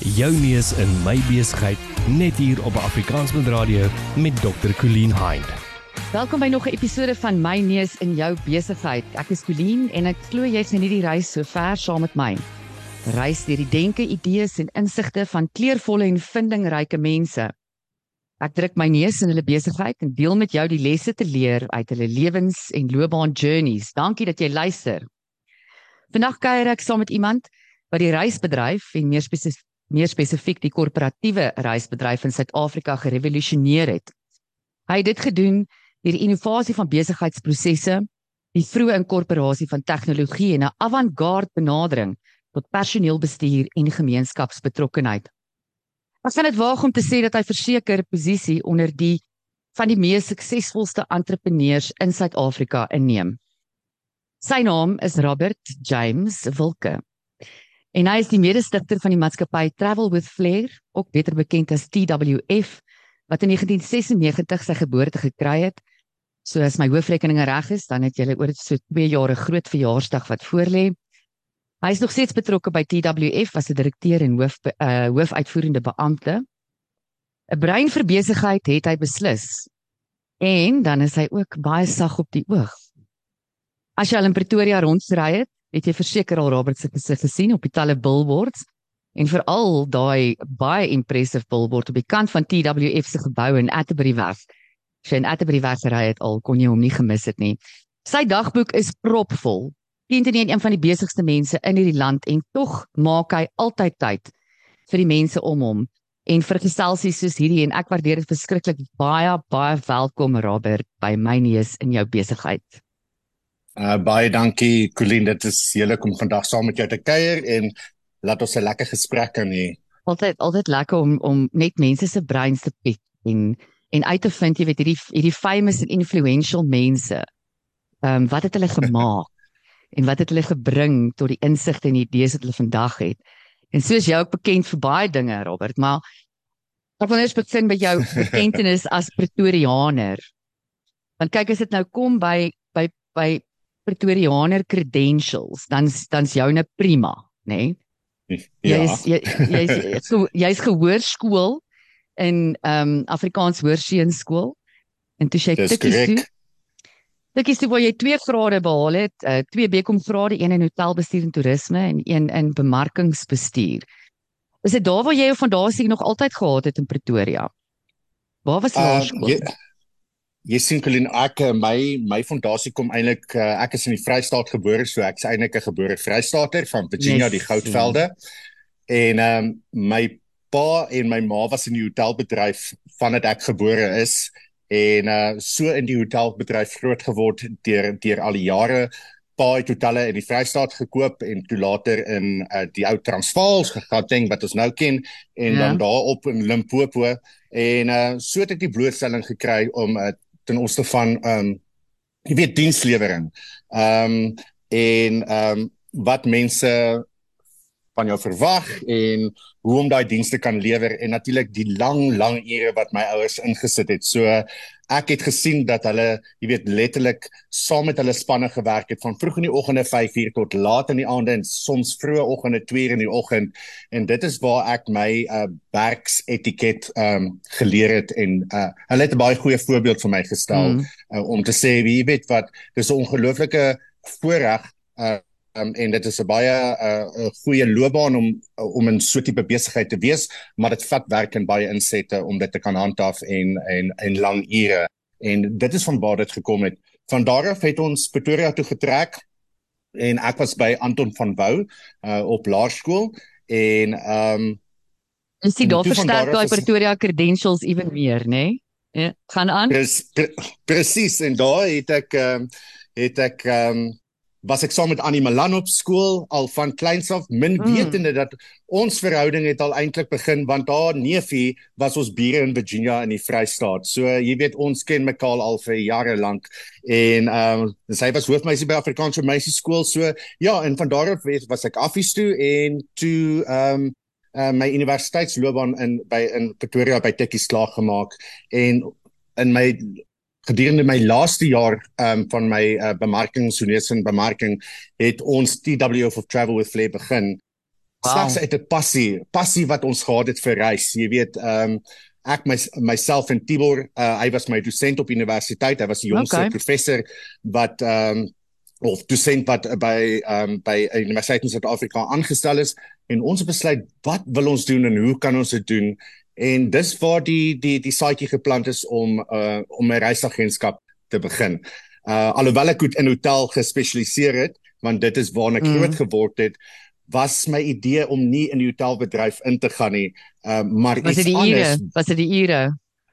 Jou neus in my besigheid net hier op Afrikaansband Radio met Dr. Colleen Hind. Welkom by nog 'n episode van My Neus in jou besigheid. Ek is Colleen en ek glo jy's in hierdie reis so ver saam met my. Reis deur die denke, idees en insigte van kleurvolle en vindingryke mense. Ek druk my neus in hulle besigheid en deel met jou die lesse te leer uit hulle lewens en loopbaan journeys. Dankie dat jy luister. Vandag kuier ek saam met iemand wat die reisbedryf en meer spesifiek meer spesifiek die korporatiewe reisbedryf in Suid-Afrika gerevolusioneer het. Hy het dit gedoen deur innovasie van besigheidsprosesse, die vroeë inkorporasie van tegnologie en 'n avant-garde benadering tot personeelbestuur en gemeenskapsbetrokkenheid. Ek gaan dit waag om te sê dat hy verseker posisie onder die van die mees suksesvolste entrepreneurs in Suid-Afrika inneem. Sy naam is Robert James Wilke. En hy is die mede-stigter van die maatskappy Travel with Flair, ook beter bekend as TWF, wat in 1996 sy geboorte gekry het. So as my hoofrekeninge reg is, dan het jy oor so 2 jaar 'n groot verjaarsdag wat voorlê. Hy is nog steeds betrokke by TWF as 'n direkteur en hoof uh, hoofuitvoerende beampte. 'n Brein vir besigheid het hy beslis. En dan is hy ook baie sag op die oog. As jy al in Pretoria rondry het, het jy verseker al Robert se gesig gesien op die talle billboards en veral daai baie impressive billboard op die kant van TWF se gebou in Atterbury West. Sy in Atterbury West ry het al kon jy hom nie gemis het nie. Sy dagboek is propvol. Teenoor een van die besigste mense in hierdie land en tog maak hy altyd tyd vir die mense om hom en vir geselsies soos hierdie en ek waardeer dit verskriklik baie baie welkom Robert by my neus in jou besigheid. Uh baie dankie Colleen, dit is heerlik om vandag saam met jou te kuier en laat ons 'n lekker gesprek kan hê. Altyd altyd lekker om om net mense se breins te piek en en uit te vind, jy weet, hierdie hierdie famous and influential mense. Ehm um, wat het hulle gemaak en wat het hulle gebring tot die insigte en idees wat hulle vandag het. En soos jy ook bekend vir baie dinge, Robert, maar ek wil net begin by jou bekendtenis as Pretoriaaner. Want kyk as dit nou kom by by by Pretoriaaner credentials, dan dan's joune prima, nê? Nee? Ja. Jy's jy's so jy's gehoorskool in ehm um, Afrikaans Hoërseunskool en toe jy tikkies toe. Tikkies toe waar jy 2 grade behaal het, uh, twee BCom grade, een in hotelbestuur en toerisme en een in bemarkingsbestuur. Is dit daar waar jy jou fondasie nog altyd gehad het in Pretoria? Waar was jy uh, laerskool? Jy sien Colin ek eh, my my fondasie kom eintlik uh, ek is in die Vrystaat gebore so ek's eintlik 'n gebore Vrystaater van Virginia yes, die Goudvelde. En ehm um, my pa en my ma was in die hotelbedryf vandat ek gebore is en uh so in die hotelbedryf groot geword deur deur al die jare pa het hotelle in die Vrystaat gekoop en toe later in uh, die ou Transvaals gegaan wat ons nou ken en ja. dan daarop in Limpopo en uh so het ek die blootstelling gekry om uh, ten opsigte van ehm um, jy weet dienslewering. Ehm um, en ehm um, wat mense van jou verwag en hoe om daai dienste kan lewer en natuurlik die lang lang ure wat my ouers ingesit het. So ek het gesien dat hulle, jy weet, letterlik saam met hulle spanne gewerk het van vroeg in die oggende 5uur tot laat in die aande en soms vroeë oggende 2uur in die oggend en dit is waar ek my uh werksetiket um geleer het en uh hulle het 'n baie goeie voorbeeld vir my gestel mm. uh, om te sê wie weet wat dis 'n ongelooflike voorreg uh um, en dit is 'n baie 'n uh, goeie loopbaan om om in so 'n tipe besigheid te wees, maar dit vat werk en baie insette om dit te kan handhaaf en en en lang ure. En dit is van waar dit gekom het. Van daar af het ons Pretoria toe getrek en ek was by Anton van Wouw uh, op laerskool en ehm um, en sien daar versterk daai Pretoria credentials ewen meer, nê? Nee? Ja, gaan aan. Presies pre en daar het ek ehm um, het ek ehm um, was ek saam met Annie Malan op skool al van kleins af min mm. wetende dat ons verhouding het al eintlik begin want daar neefie was ons bure in Virginia in die Vrystaat. So jy weet ons ken mekaar al vir jare lank en ehm um, sy was hoofmeisie by Afrikaanse meisie skool. So ja, en van daar af was ek affies toe en toe ehm um, uh, my universiteitsloopbaan in by in Pretoria by Tikkies klaar gemaak en in my gedurende my laaste jaar um, van my uh, bemarking sonees in bemarking het ons TWF of Travel with Flair begin wow. slegs uit 'n passie, passie wat ons gehad het vir reis. Jy weet, ehm um, ek my, myself in Tibor, uh, hy was my dosent op universiteit. Hy was die jongste okay. professor wat ehm um, of dosent wat by ehm um, by Universiteit in Suid-Afrika aangestel is en ons besluit wat wil ons doen en hoe kan ons dit doen? En dis waar die die die saadjie geplant is om uh om 'n reisagentskap te begin. Uh alhoewel ek goed in hotel gespesialiseer het, want dit is waar ek mm. groot geword het, was my idee om nie in die hotelbedryf in te gaan nie. Uh maar was iets die anders. Ure? Was dit die ure?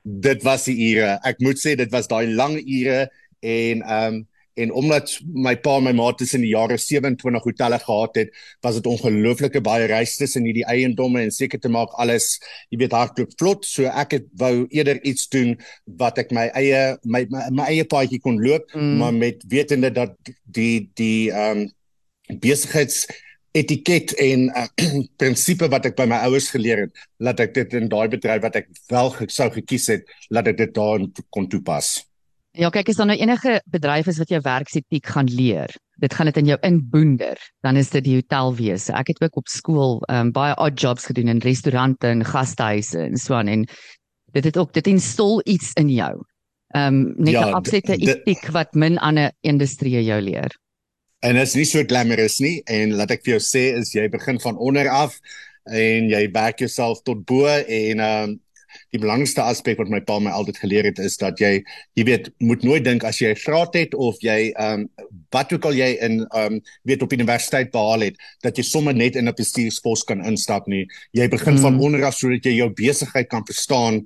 Dit was die ure. Ek moet sê dit was daai lang ure en um en omdat my pa en my ma tussen die jare 27 hotelle gehad het, was dit ongelooflike baie reis tussen hierdie eiendomme en seker te maak alles, jy weet, hardloop vlot. So ek het wou eerder iets doen wat ek my eie my my, my eie paadjie kon loop, mm. maar met wetende dat die die ehm um, besigheids etiket en uh, prinsipe wat ek by my ouers geleer het, laat ek dit in daai bedryf wat ek wel sou gekies het, laat ek dit daar kon toepas. Ja, kyk as daar nou enige bedryf is wat jou werksetiek gaan leer, dit gaan dit in jou inboender, dan is dit die hotelwese. Ek het ook op skool um, baie odd jobs gedoen in restaurante en gastehuise en so aan en dit het ook dit instol iets in jou. Ehm um, net 'n ja, absolute etiek wat min ander industrieë jou leer. En dit is nie so glamorous nie en laat ek vir jou sê is jy begin van onder af en jy werk jouself tot bo en ehm um, die belangrikste aspek wat my pa my altyd geleer het is dat jy jy weet moet nooit dink as jy 'n graad het of jy ehm um, wat ook al jy in ehm um, weet op universiteit behaal het dat jy sommer net in 'n bestuurspos kan instap nie jy begin mm. van onder af sodat jy jou besigheid kan verstaan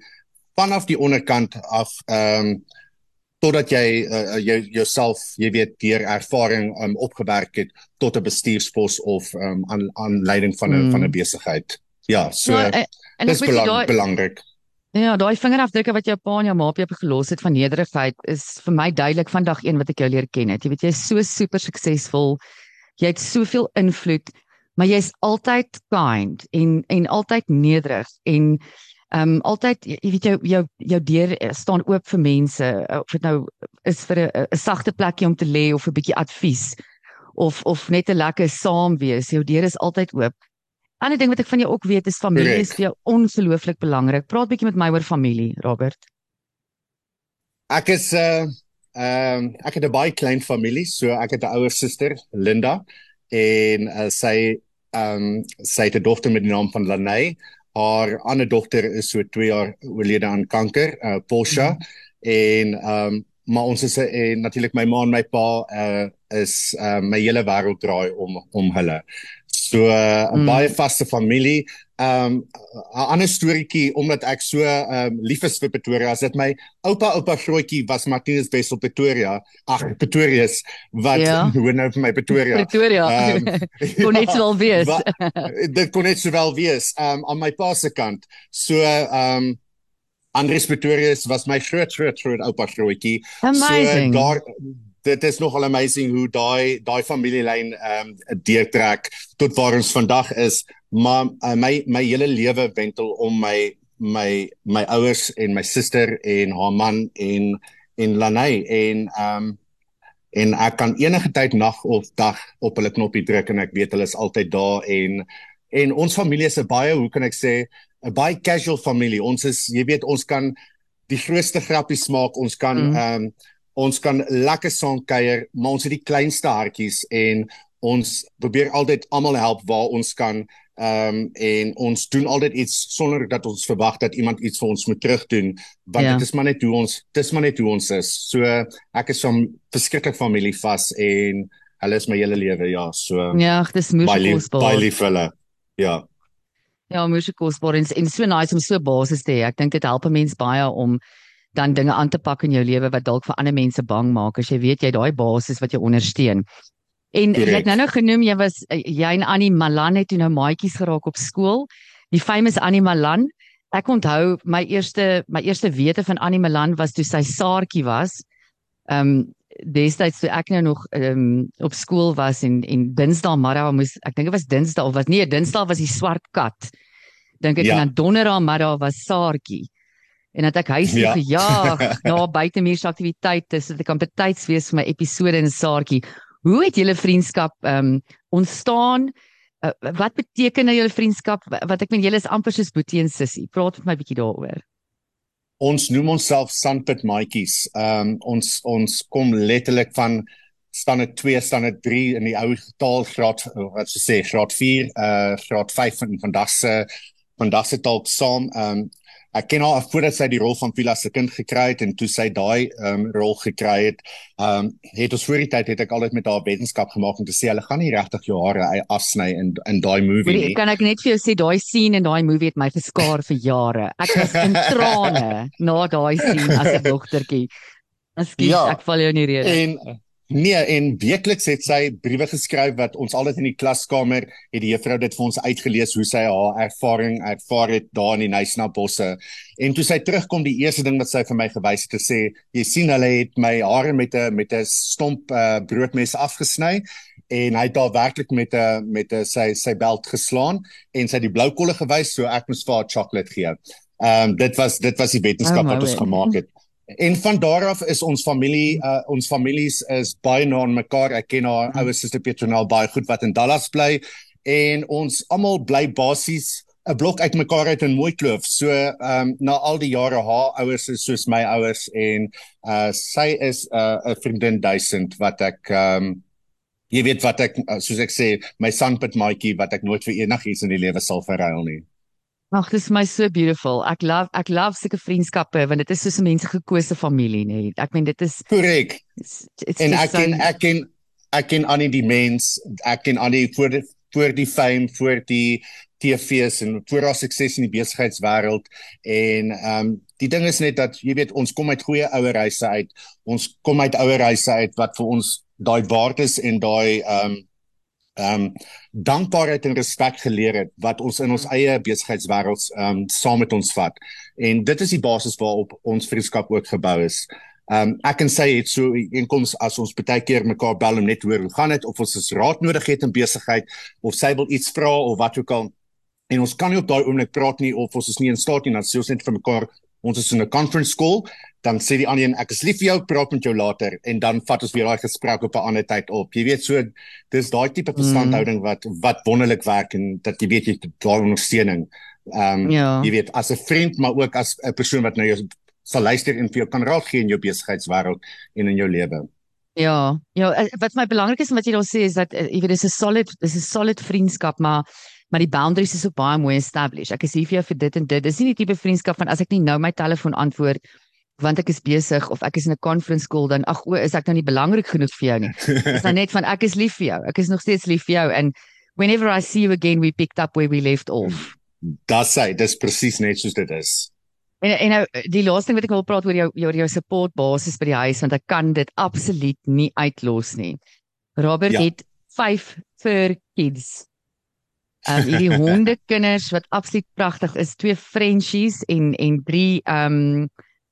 vanaf die onderkant af ehm um, totdat jy uh, jou jouself jy weet deur ervaring um, opgewerk het tot 'n bestuurspos of um, aan aan leiding van 'n mm. van 'n besigheid. Ja, so en, en dis belang, daai, belangrik. Ja, daai vingerafdrukke wat jou pa en jou ma op jou gelos het van nederigheid is vir my duidelik van dag 1 wat ek jou leer ken het. Jy weet jy is so super suksesvol. Jy het soveel invloed, maar jy's altyd kind en en altyd nederig en Ehm um, altyd jy weet jou jou jou deur eh, staan oop vir mense eh, of dit nou is vir 'n 'n sagte plekjie om te lê of 'n bietjie advies of of net 'n lekker saam wees. Jou deur is altyd oop. Ander ding wat ek van jou ook weet is familie is vir jou ongelooflik belangrik. Praat bietjie met my oor familie, Robert. Ek is 'n uh, ehm um, ek het 'n baie klein familie, so ek het 'n ouer suster, Linda, en uh, sy ehm um, sy het 'n dogter met die naam van Lanay haar ander dogter is so 2 jaar oorlede aan kanker, uh Porsche mm -hmm. en ehm um, maar ons is en natuurlik my ma en my pa uh is uh my hele wêreld draai om om hulle. So uh, 'n mm. baie vaste familie. Um 'n ander storieetjie omdat ek so um lief is vir Pretoria, as dit my oupa oupa grootjie was Martinus Wessel Pretoria. Ag Pretoria's wat ja. hoe nou vir my Pretoria. Pretoria. Um, kon net ja, wel wees. wa, dit kon net sowel wees um aan my pa se kant. So um Andries Pretorius was my groot groot groot oupa grootjie. So daar dit is nogal amazing hoe daai daai familielyn ehm um, deurtrek tot waar ons vandag is maar uh, my my hele lewe wentel om my my my ouers en my suster en haar man en en Lanay en ehm um, en ek kan enige tyd nag of dag op hulle knoppie druk en ek weet hulle is altyd daar en en ons familie is 'n baie hoe kan ek sê 'n baie casual familie ons is jy weet ons kan die grootste grappies maak ons kan mm. ehm mm. um, ons kan lekker saam kuier, maar ons het die kleinste hartjies en ons probeer altyd almal help waar ons kan. Ehm um, en ons doen altyd iets sonder dat ons verwag dat iemand iets vir ons moet terugdoen, want ja. dit is maar net hoe ons, dit is maar net hoe ons is. So ek is van verskriklik familie vas en hulle is my hele lewe, ja, so. Ja, dis moeilik. Baie lief vir hulle. Ja. Ja, moeilik kosbaar en, en so nice om so basis te hê. Ek dink dit help 'n mens baie om dan dinge aan te pak in jou lewe wat dalk vir ander mense bang maak as jy weet jy daai basis wat jou ondersteun. En jy het nou nou genoem jy was jy en Annie Malan het toe nou maatjies geraak op skool. Die famous Annie Malan. Ek onthou my eerste my eerste wete van Annie Malan was toe sy saartjie was. Ehm um, destyds toe ek nou nog ehm um, op skool was en en Dinsdae middag moes ek dink dit was Dinsdae of was nee Dinsdae was die swart kat. Dink ek ja. en dan Donderdag middag was saartjie en dat ek huis toe ja. gejaag na buitemuurse aktiwiteite sodat ek kan betyds wees vir my episode in Saartjie. Hoe het julle vriendskap ehm um, ontstaan uh, wat beteken nou julle vriendskap? Wat ek meen julle is amper soos boetie en sussie. Praat met my bietjie daaroor. Ons noem onsself Sandpit maatjies. Ehm um, ons ons kom letterlik van standaard 2, standaard 3 in die ou taal graad wat se sê graad 4, uh graad 5 van vandag se vandag se taal saam. Ehm um, ek ken haar voordat sy die rol van Vila se kind gekry het en toe sy daai ehm um, rol gekry het, ehm um, het ons voor die tyd het ek altyd met haar wetenskap gemaak om te sê hulle gaan nie regtig jou hare afsny in in daai movie nie. Kan ek net vir jou sê daai scene in daai movie het my geskaar vir jare. Ek was in trane na daai scene as 'n dogtertjie. Ekskuus, ja, ek val jou in die rede. En Nee, en weekliks het sy briewe geskryf wat ons altyd in die klaskamer het die juffrou dit vir ons uitgelees hoe sy haar ervaring ervaar het daar in die Nysna bosse. En toe sy terugkom, die eerste ding wat sy vir my gewys het, het sê, "Jy sien hulle het my hare met 'n met 'n stomp uh, broodmes afgesny en hy het daar werklik met 'n met 'n sy sy beld geslaan en sy het die blou kolle gewys so ek moes vir haar chocolate gee." Ehm um, dit was dit was die wetenskap oh, wat ons gemaak het. En van daar af is ons familie uh, ons families is baie na aan mekaar. Ek ken haar ouer suster Petronel baie goed wat in Dallas bly en ons almal bly basies 'n blok uit mekaar uit in Mooikloof. So ehm um, na al die jare haar ouers is soos my ouers en uh sy is 'n uh, vriendin duisend wat ek ehm um, jy weet wat ek soos ek sê my sandpit maatjie wat ek nooit vir enigiets in die lewe sal verruil nie. Ag, dis my so beautiful. Ek love ek love sulke vriendskappe want dit is soos 'n mense gekose familie, nê. Nee. Ek meen dit is korrek. En ek ken ek ken ek ken aan die mens, ek ken aan die voor die voor die fame, voor die TV's en voor haar sukses in die besigheidswêreld en ehm um, die ding is net dat jy weet ons kom uit goeie ouer huise uit. Ons kom uit ouer huise uit wat vir ons daai waardes en daai ehm um, ehm um, dankbaarheid en respek geleer het wat ons in ons eie besigheidswêreld ehm um, saam met ons vat. En dit is die basis waarop ons vriendskap ook gebou is. Ehm um, ek kan sê dit so inkoms as ons baie keer mekaar bel om net hoor hoe gaan dit of ons is raad nodig het in besigheid of sy wil iets vra of wat ook al. En ons kan nie op daai oomblik praat nie of ons is nie in staat nie dan sê ons net vir mekaar ons is in 'n conference call dan sê die ander een ek is lief vir jou praat met jou later. En dan vat ons weer daai gesprek op 'n ander tyd op. Jy weet so dis daai tipe verstandhouding mm. wat wat wonderlik werk en dat jy weet jy daai ondersteuning. Ehm um, ja. jy weet as 'n vriend maar ook as 'n persoon wat nou jou sal luister en vir jou kan raad gee in jou besigheidswêreld en in jou lewe. Ja, ja, eh, wat my belangrik is wat jy daar sê is dat eh, jy weet dis 'n solid dis 'n solid vriendskap, maar maar die boundaries is ook baie mooi established. Ek is hier vir jou vir dit en dit. Dis nie die tipe vriendskap van as ek nie nou my telefoon antwoord want ek is besig of ek is in 'n conference call dan ag o, is ek nou nie belangrik genoeg vir jou nie. Dis dan net van ek is lief vir jou. Ek is nog steeds lief vir jou and whenever I see you again we picked up where we left off. Das sê, dis presies net soos dit is. En en nou die laaste ding wat ek wil praat oor jou oor jou support basis by die huis want ek kan dit absoluut nie uitlos nie. Robert ja. het 5 fur kids. Um hierdie honde kinders wat absoluut pragtig is, twee Frenchies en en drie um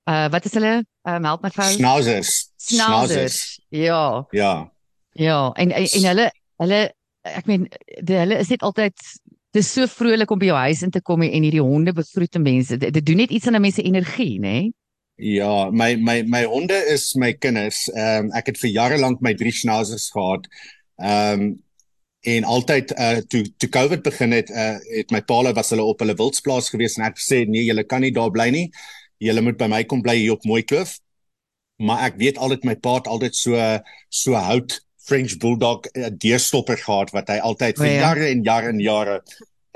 uh wat is hulle? Um help my gou. Schnauzers. Schnauzers. Ja. Ja. Ja, en en, en hulle hulle ek meen die, hulle is net altyd dis so vrolik om by jou huis in te kom en hierdie honde begroet mense. Dit, dit doen net iets aan 'n mens se energie, nê? Nee? Ja, my my my honde is my kinders. Ehm um, ek het vir jare lank my drie schnauzers gehad. Ehm um, en altyd uh toe toe COVID begin het, uh het my paal was hulle op hulle wildsplaas gewees en ek sê nee, julle kan nie daar bly nie julle moet by my kom bly hier op Mooikloof. Maar ek weet altyd my pa het altyd so so hout French bulldog uh, deurstopper gehad wat hy altyd vir oh, ja. jare en jare en jare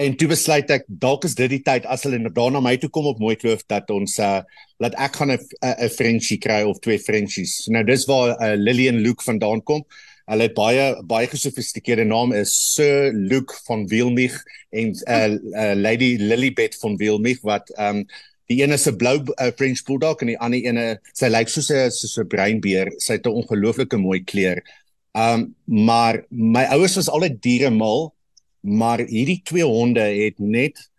en toe besluit ek dalk is dit die tyd as hulle daarna my toe kom op Mooikloof dat ons uh laat ek gaan 'n 'n Frenchie kry of twee Frenchies. Nou dis waar uh, Lillian Luke vandaan kom. Hulle het baie baie gesofistikeerde naam is Sir Luke van Wilmich en uh, uh Lady Lilybeth van Wilmich wat um Die een is 'n blou uh, French bulldog en die ander een sy lyk soos 'n soos 'n breinbeer. Sy het 'n ongelooflike mooi kleur. Um maar my ouers was altyd diere mal, maar hierdie twee honde het net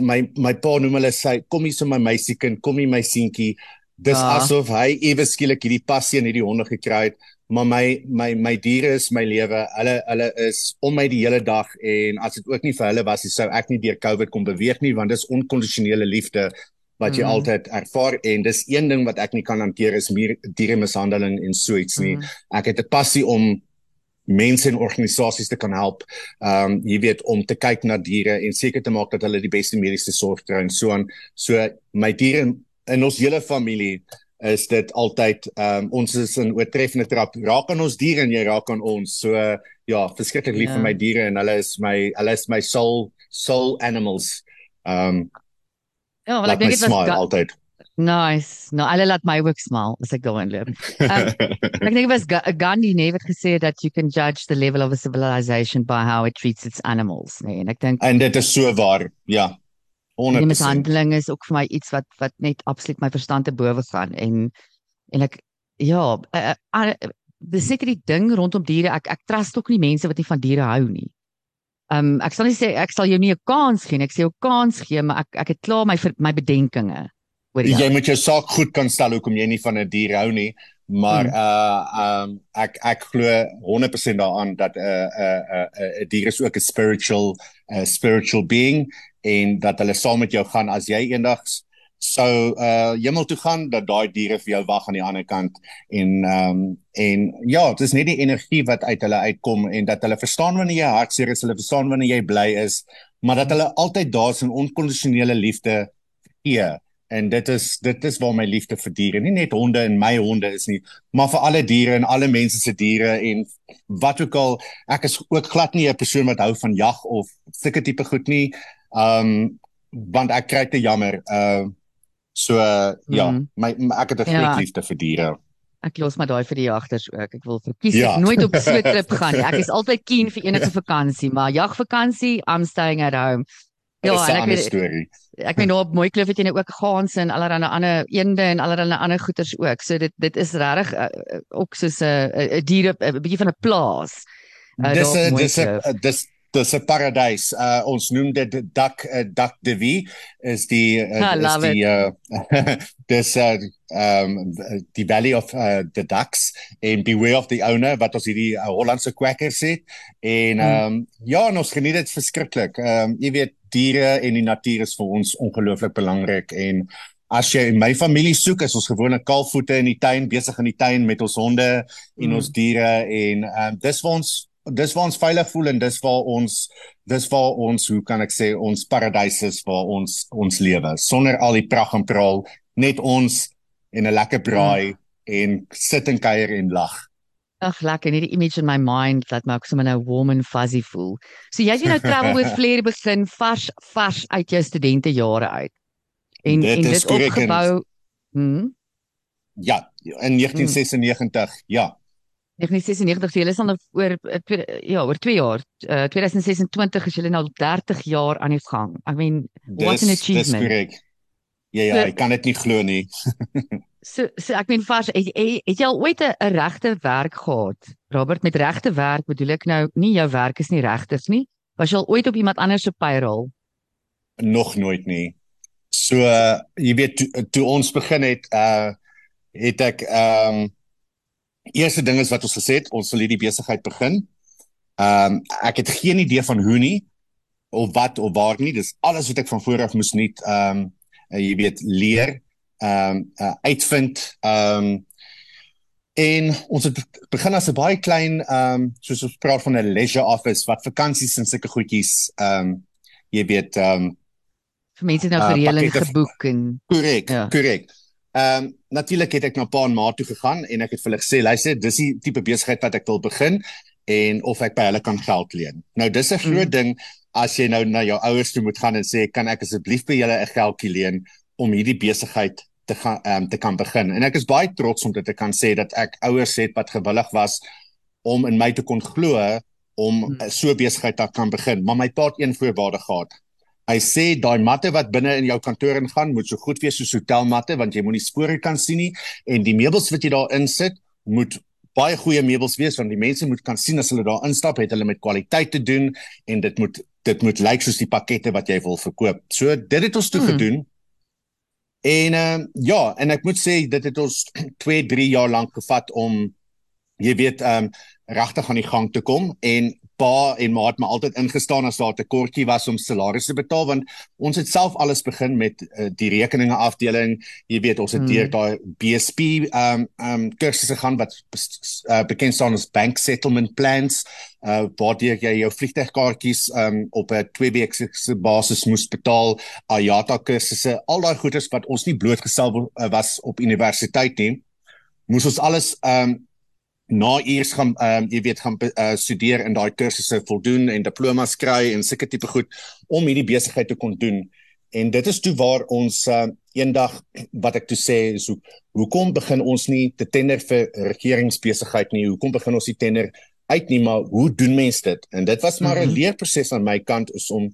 my my pa noem hulle sy kom hier so my meisiekind, kom hier my seentjie. Dis ja. asof hy ewe skielik hierdie passie in hierdie honde gekry het. Maar my my my diere is my lewe. Hulle hulle is om my die hele dag en as dit ook nie vir hulle was, sou ek nie deur COVID kom beweeg nie want dis onkondisionele liefde wat jy mm. altyd ervaar en dis een ding wat ek nie kan hanteer is diere mishandeling en so iets nie. Mm. Ek het 'n passie om mense en organisasies te kan help. Ehm um, jy weet om te kyk na diere en seker te maak dat hulle die beste mediese sorg kry en so aan. So my diere in ons hele familie is dit altyd ehm um, ons is in oortreffende trap raak aan ons diere en jy raak aan ons. So uh, ja, verskriklik lief ja. vir my diere en hulle is my hulle is my soul soul animals. Ehm um, Ja, want ek dink dit was altyd. Nice. Nou, hulle laat my ook smile as ek daarin loop. Um, ek dink dit was Gandhi nee wat gesê het dat you can judge the level of a civilization by how it treats its animals, nee. En ek dink En dit is so waar. Ja. 100%. Die mishandeling is ook vir my iets wat wat net absoluut my verstand te bowe gaan en en ek ja, uh, uh, dis seker die ding rondom diere. Ek ek trust ook nie mense wat nie van diere hou nie. Um ek sal nie sê ek sal jou nie 'n kans gee nie. Ek sê jou kans gee, maar ek ek het klaar my my bedenkinge oor jou. Jy moet jou saak goed kan stel hoekom jy nie van 'n dier hou nie. Maar hmm. uh um ek ek glo 100% daaraan dat 'n 'n 'n 'n dier is ook 'n spiritual 'n uh, spiritual being en dat hulle saam met jou gaan as jy eendag sou uh hemel toe gaan dat daai diere vir jou wag aan die ander kant en ehm um, en ja, dit is net die energie wat uit hulle uitkom en dat hulle verstaan wanneer jy hartseer is, hulle verstaan wanneer jy bly is, maar dat hulle altyd daar is in onkondisionele liefde gee. En dit is dit is waar my liefde vir diere, nie net honde en my honde is nie, maar vir alle diere en alle mense se diere en wat ook al ek is ook glad nie 'n persoon wat hou van jag of sulke tipe goed nie. Ehm um, want ek kry te jammer. Ehm uh, So uh, ja, mm. my, my ek het 'n groot ja. liefde vir diere. Ek los maar daai vir die jagters ook. Ek wil verkies ja. nooit op so 'n trip gaan nie. Ek is altyd keen vir enige vakansie, maar jagvakansie, I'm staying at home. Ja, ek weet storie. Ek weet nou op mooi kloof het jy nou ook gaans en allerlei ander eende en allerlei ander goeters ook. So dit dit is regtig uh, ook soos 'n 'n diere 'n bietjie van 'n plaas. Uh, dis 'n dis 'n dis dis 'n paradys. Uh ons noem dit dak uh, dak de wie is die uh, is die uh, dis uh um die valley of uh, the ducks and beware of the owner wat ons hierdie uh, Hollandse quackers het en um hmm. ja ons geniet dit verskriklik. Um jy weet diere en die natuur is vir ons ongelooflik belangrik en As jy in my familie soek, is ons gewone kalfvoete in die tuin, besig in die tuin met ons honde en mm. ons diere en um, dis vir ons dis waar ons veilig voel en dis waar ons dis waar ons hoe kan ek sê ons paradys is waar ons ons lewe sonder al die pragt en praal net ons en 'n lekker braai mm. en sit en kuier en lag Ag lekker net die image in my mind dat maak sommer nou warm and fuzzy voel. So jy het nou travel with Flair begin vars vars uit jou studente jare uit. En dit en dit opgebou. Hm. Ja, in 1996. Hmm. Ja. 1996 julle is dan oor eh, ja oor 2 jaar uh, 2026 is julle nou 30 jaar aan die gang. I mean what an achievement. Dis korrek. Ja ja, so, ek kan dit nie glo nie. so so ek meen vars het, het jy al ooit 'n regte werk gehad? Robert met regte werk bedoel ek nou nie jou werk is nie regters nie. Was jy al ooit op iemand anders se payroll? Nog nooit nie. So uh, jy weet toe, toe ons begin het uh het ek ehm um, eerste ding is wat ons gesê het, ons sal hierdie besigheid begin. Ehm um, ek het geen idee van hoe nie of wat of waar nie. Dis alles wat ek van voor af moes net ehm um, jy weet leer, ehm um, uh, uitvind. Ehm um, en ons het begin as 'n baie klein ehm um, soos ons praat van 'n leisure office wat vakansies en sulke goedjies ehm um, jy weet ehm um, vir mense nou vir hulle uh, geboek en korrek, korrek. Ja. Ehm um, natuurlik het ek na pa en ma toe gegaan en ek het vir hulle gesê, luister, dis die tipe besigheid wat ek wil begin en of ek by hulle kan geld leen. Nou dis 'n groot mm. ding as jy nou na jou ouers toe moet gaan en sê, kan ek asseblief by julle 'n geldjie leen om hierdie besigheid te gaan ehm um, te kan begin. En ek is baie trots om dit te kan sê dat ek ouers het wat gewillig was om in my te kon glo om mm. so besigheid te kan begin. Maar my pa het een voorwaarde gehad. Hy sê daai matte wat binne in jou kantoor ingaan moet so goed wees soos hotelmatte want jy moenie spore kan sien nie en die meubels wat jy daar insit moet baie goeie meubels wees want die mense moet kan sien as hulle daar instap het hulle met kwaliteit te doen en dit moet dit moet lyk soos die pakkette wat jy wil verkoop. So dit het ons toe hmm. gedoen. En uh, ja, en ek moet sê dit het ons 2, 3 jaar lank gevat om jy weet um regtig aan die gang te kom en pa en ma het my altyd ingestaan as daar 'n tekortjie was om salarisse te betaal want ons het self alles begin met uh, die rekeninge afdeling. Jy weet ons het hmm. deur daai BSP ehm um, ehm um, kursusse gaan wat uh, bekend staan as bank settlement plans uh waar jy jou vliegtuigkaartjies um op 'n 2 weekse basis moes betaal, IATA kursusse, al daai goeders wat ons nie blootgestel was op universiteit nie. Moes ons alles um na eers gaan ehm um, jy weet gaan uh, studeer in daai kursusse voldoen en diplomas kry en sulke tipe goed om hierdie besigheid te kon doen. En dit is toe waar ons uh, eendag wat ek toe sê is hoe hoekom begin ons nie te tender vir regeringsbesigheid nie? Hoekom begin ons nie tender uit nie, maar hoe doen mense dit? En dit was maar 'n mm -hmm. leerproses aan my kant is om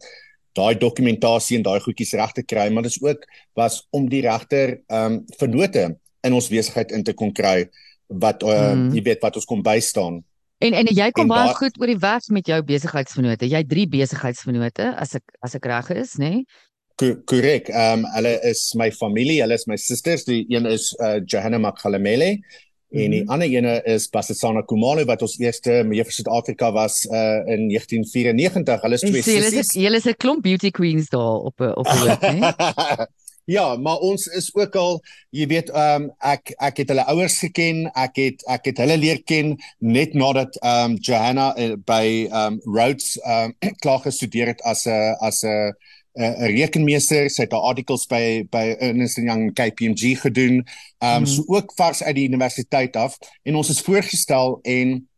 daai dokumentasie en daai goedjies reg te kry, maar dit is ook was om die regter ehm um, vernote in ons besigheid in te kon kry wat uh, mm. jy weet wat ons kom bystaan. En en jy kom en baie goed oor die weg met jou besigheidsvennote. Jy het drie besigheidsvennote as ek as ek reg is, nê? Nee? Korrek. Ehm um, hulle is my familie, hulle is my susters. Die een is uh, Johanna Makhalemele mm en die mhm. ander ene is Basetsana Kumalo wat ons eerste mevrou Suid-Afrika was uh, in 1994. Hulle is twee susters. Julle is 'n klomp beauty queens daar op op die hoek, nê? Ja, maar ons is ook al, jy weet, ehm um, ek ek het hulle ouers geken, ek het ek het hulle leer ken net nadat ehm um, Johanna uh, by ehm um, Rhodes ehm um, klaar gestudeer het as 'n as 'n 'n rekenmeester, sy het haar articles by by Ernst Young KPMG gedoen. Ehm um, mm. so ook vars uit die universiteit af en ons is voorgestel en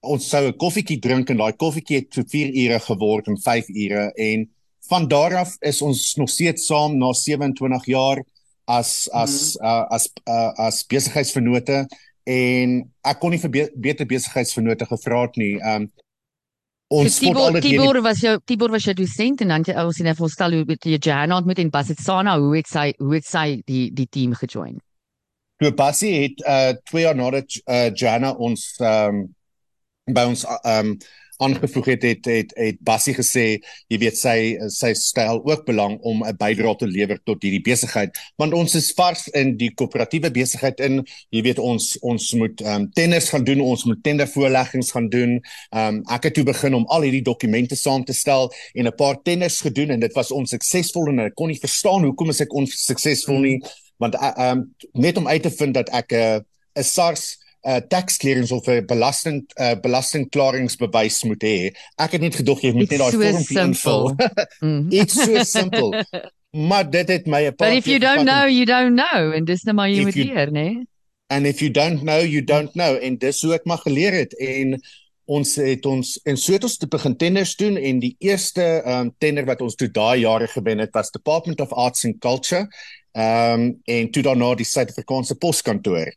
ons sou 'n koffietjie drink en daai koffietjie het vir 4 ure geword en 5 ure en van daar af is ons nog steeds saam na 27 jaar as as mm. uh, as uh, as besigheidsvennote en ek kon nie vir be beter besigheidsvennote gevra het nie. Um ons so, Tibor, Tibor was jou Tibor was jou dosent en dan jy ons het voorstel hoe met jy Jana ontmoet en Basitsana hoe het sy hoe het sy die die team gejoin. Toe Basie het uh twee jaar nadat uh, Jana ons um by ons um aangevoeg het het het, het Bassie gesê jy weet sy sy stel ook belang om 'n bydrae te lewer tot hierdie besigheid want ons is vars in die koöperatiewe besigheid in. Jy weet ons ons moet ehm um, tenders gaan doen ons moet tendervoorleggings gaan doen. Ehm um, ek het toe begin om al hierdie dokumente saam te stel en 'n paar tenders gedoen en dit was onsuksesvol en ek kon nie verstaan hoekom is ek onsuksesvol nie want eh, ehm um, net om uit te vind dat ek 'n uh, SARS uh, tax clearance of 'n belasting uh, belastingklaringsbewys moet hê. Ek het net gedog jy moet net daai so vorm invul. It's so simple. Maar dit het my 'n paar But if you don't know, you don't know en dis net maar jy moet leer, né? And if you don't know, you don't know en dis hoe ek maar geleer het en ons het ons en so het ons te begin tenders doen en die eerste um, tender wat ons toe daai jare gewen het was Department of Arts and Culture ehm um, en toe daarna die Suid-Afrikaanse Poskantoor.